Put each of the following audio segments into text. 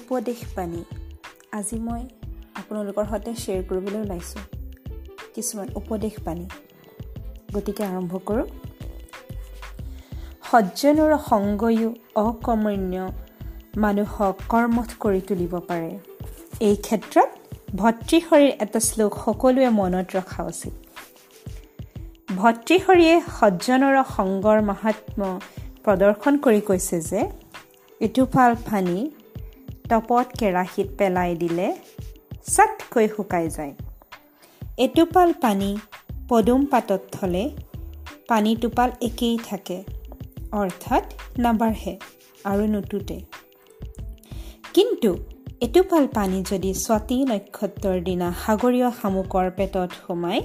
উপদেশ বাণী আজি মই আপোনালোকৰ সৈতে শ্বেয়াৰ কৰিবলৈ ওলাইছোঁ। কিছুমান উপদেশ বাণী গতিকে আৰম্ভ কৰোঁ। সজ্জনৰ সংগয়ো অকৰ্মণ্য মানুহক কৰ্মঠ কৰি তুলিব পাৰে। এই ক্ষেত্ৰত ভতৃশৰীৰ এটা শ্লোক সকলোৱে মনত ৰখা উচিত। ভতৃশৰীয়ে সজ্জনৰ সংগৰ মাহাত্ম প্ৰদৰ্শন কৰি কৈছে যে ইটোফাল পানী টপত কেৰাহীত পেলাই দিলে চাটকৈ শুকাই যায়। এটোপাল পানী পদুম পাতত থ'লে পানী টোপাল একেই থাকে অৰ্থাৎ নাবাঢ়ে আৰু নুতুতে কিন্তু এটোপাল পানী যদি স্বাতি নক্ষত্ৰৰ দিনা সাগৰীয় শামুকৰ পেটত সোমায়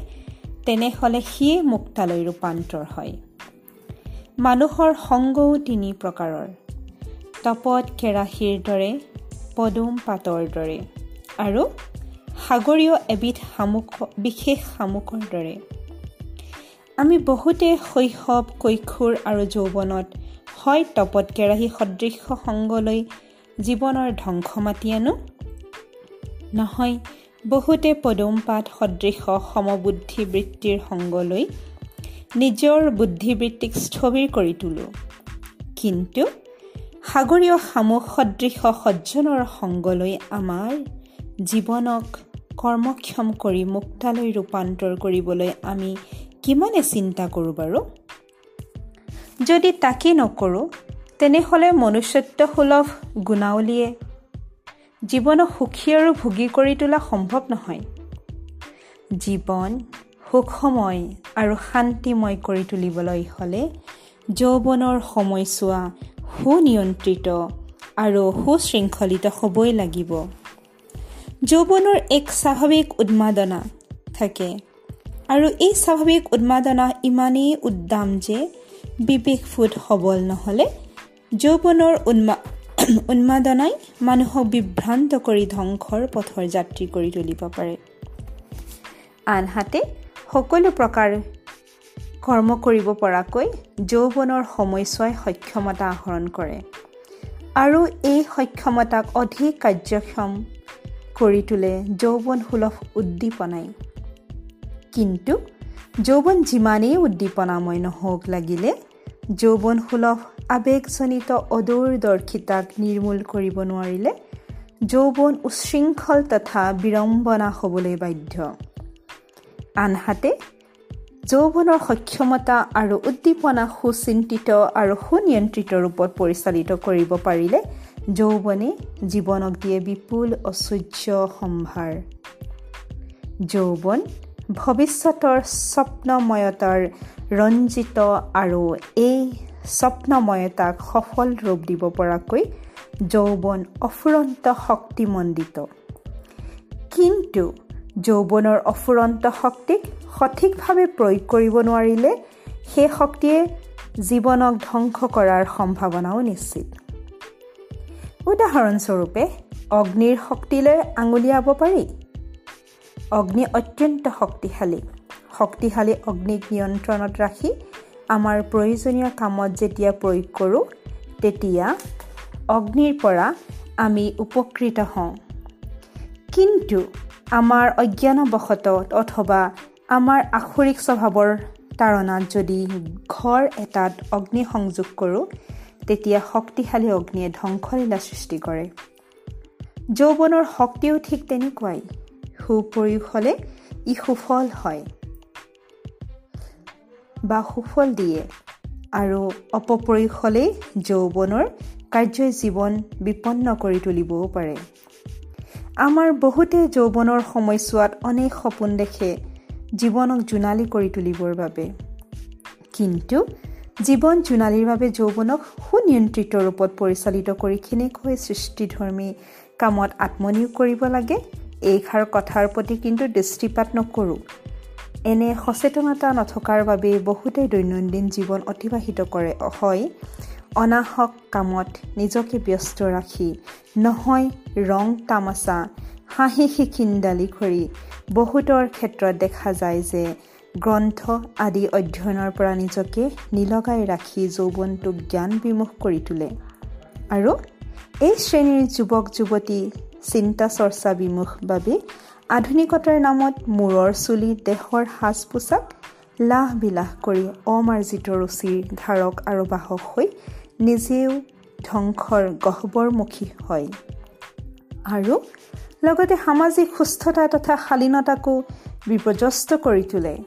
তেনেহ'লে সিয়ে মুক্তালৈ ৰূপান্তৰ হয়। মানুহৰ সংগও তিনি প্ৰকাৰৰ। তপত কেৰাহীৰ দৰে পদুম পাতৰ দৰে আৰু সাগৰীয় এবিধ শামুক বিশেষ শামুকৰ দৰে। আমি বহুতে শৈশৱ কৈশোৰ আৰু যৌৱনত হয় তপত কেৰাহী সদৃশ্য সংগলৈ জীৱনৰ ধ্বংস মাতি আনো। নহয় বহুতে পদুম পাত সদৃশ সমবুদ্ধি বৃত্তিৰ সংগলৈ নিজৰ বুদ্ধিবৃত্তিক স্থবিৰ কৰি তোলোঁ। কিন্তু সাগৰীয় শামুক সদৃশ সজ্জনৰ সংগলৈ আমাৰ জীৱনক কৰ্মক্ষম কৰি মুক্তালৈ ৰূপান্তৰ কৰিবলৈ আমি কিমানে চিন্তা কৰোঁ বাৰু? যদি তাকেই নকৰোঁ তেনেহ'লে মনুষ্যত্বসুলভ গুণাৱলীয়ে জীৱনক সুখী আৰু ভোগী কৰি তোলা সম্ভৱ নহয়। জীৱন সুখময় আৰু শান্তিময় কৰি তুলিবলৈ হ'লে যৌৱনৰ সময়ছোৱা সুনিয়ন্ত্ৰিত আৰু সুশৃংখলিত হ'বই লাগিব। যৌৱনৰ এক স্বাভাৱিক উন্মাদনা থাকে আৰু এই স্বাভাৱিক উন্মাদনা ইমানেই উদ্দাম যে বিবেকফুট সবল নহ'লে যৌৱনৰ উন্মা উন্মাদনাই মানুহক বিভ্ৰান্ত কৰি ধ্বংসৰ পথৰ যাত্ৰী কৰি তুলিব পাৰে। আনহাতে সকলো প্ৰকাৰ কৰ্ম কৰিব পৰাকৈ যৌৱনৰ সময়ছোৱাই সক্ষমতা আহৰণ কৰে। আৰু এই সক্ষমতাক অধিক কাৰ্যক্ষম কৰি তোলে যৌৱন সুলভ উদ্দীপনাই। কিন্তু যৌৱন যিমানেই উদ্দীপনাময় নহওক লাগিলে যৌৱন সুলভ আৱেগজনিত অদূৰদৰ্শিতাক নিৰ্মূল কৰিব নোৱাৰিলে যৌৱন উশৃংখল তথা বিড়ম্বনা হ'বলৈ বাধ্য। আনহাতে যৌৱনৰ সক্ষমতা আৰু উদ্দীপনা সুচিন্তিত আৰু সুনিয়ন্ত্ৰিত ৰূপত পৰিচালিত কৰিব পাৰিলে যৌৱনে জীৱনক দিয়ে বিপুল ঐশ্বৰ্য সম্ভাৰ। যৌৱন ভৱিষ্যতৰ স্বপ্নময়তাৰ ৰঞ্জিত আৰু এই স্বপ্নময়তাক সফল ৰূপ দিব পৰাকৈ যৌৱন অফুৰন্ত শক্তিমণ্ডিত। কিন্তু যৌৱনৰ অফুৰন্ত শক্তিক সঠিকভাৱে প্ৰয়োগ কৰিব নোৱাৰিলে সেই শক্তিয়ে জীৱনক ধ্বংস কৰাৰ সম্ভাৱনাও নিশ্চিত। উদাহৰণস্বৰূপে অগ্নিৰ শক্তিলৈ আঙুলিয়াব পাৰি। অগ্নি অত্যন্ত শক্তিশালী। শক্তিশালী অগ্নিক নিয়ন্ত্ৰণত ৰাখি আমাৰ প্ৰয়োজনীয় কামত যেতিয়া প্ৰয়োগ কৰোঁ তেতিয়া অগ্নিৰ পৰা আমি উপকৃত হওঁ। কিন্তু আমাৰ অজ্ঞানবশতঃ অথবা আমাৰ আখৰিক স্বভাৱৰ তাৰণাত যদি ঘৰ এটাত অগ্নি সংযোগ কৰোঁ তেতিয়া শক্তিশালী অগ্নিয়ে ধ্বংসলীলা সৃষ্টি কৰে। যৌৱনৰ শক্তিও ঠিক তেনেকুৱাই। সুপ্ৰয়োগ হ'লে ই সুফল হয় বা সুফল দিয়ে আৰু অপপ্ৰয়োগ হ'লেই যৌৱনৰ কাৰ্যই জীৱন বিপন্ন কৰি তুলিবও পাৰে। আমাৰ বহুতে যৌৱনৰ সময়ছোৱাত অনেক সপোন দেখে জীৱনক জোনালী কৰি তুলিবৰ বাবে। কিন্তু জীৱন জোনালীৰ বাবে যৌৱনক সুনিয়ন্ত্ৰিত ৰূপত পৰিচালিত কৰি কেনেকৈ সৃষ্টিধৰ্মী কামত আত্মনিয়োগ কৰিব লাগে এইষাৰ কথাৰ প্ৰতি কিন্তু দৃষ্টিপাত নকৰোঁ। এনে সচেতনতা নথকাৰ বাবেই বহুতে দৈনন্দিন জীৱন অতিবাহিত কৰে। হয় অনাহক কামত নিজকে ব্যস্ত ৰাখি নহয় ৰং তামাচা হাঁহি শিকিন্দালি কৰি বহুতৰ ক্ষেত্ৰত দেখা যায় যে গ্ৰন্থ আদি অধ্যয়নৰ পৰা নিজকে নিলগাই ৰাখি যৌৱনটোক জ্ঞান বিমুখ কৰি তোলে। আৰু এই শ্ৰেণীৰ যুৱক যুৱতী চিন্তা চৰ্চা বিমুখ বাবে আধুনিকতাৰ নামত মূৰৰ চুলি দেহৰ সাজ পোছাক লাহ বিলাহ কৰি অমাৰ্জিত ৰুচিৰ ধাৰক আৰু বাহক হৈ নিজেও ধ্বংসৰ গহ্বৰমুখী হয়। আৰু লগতে সামাজিক সুস্থতা তথা শালীনতাকো বিপৰ্যস্ত কৰি তোলে।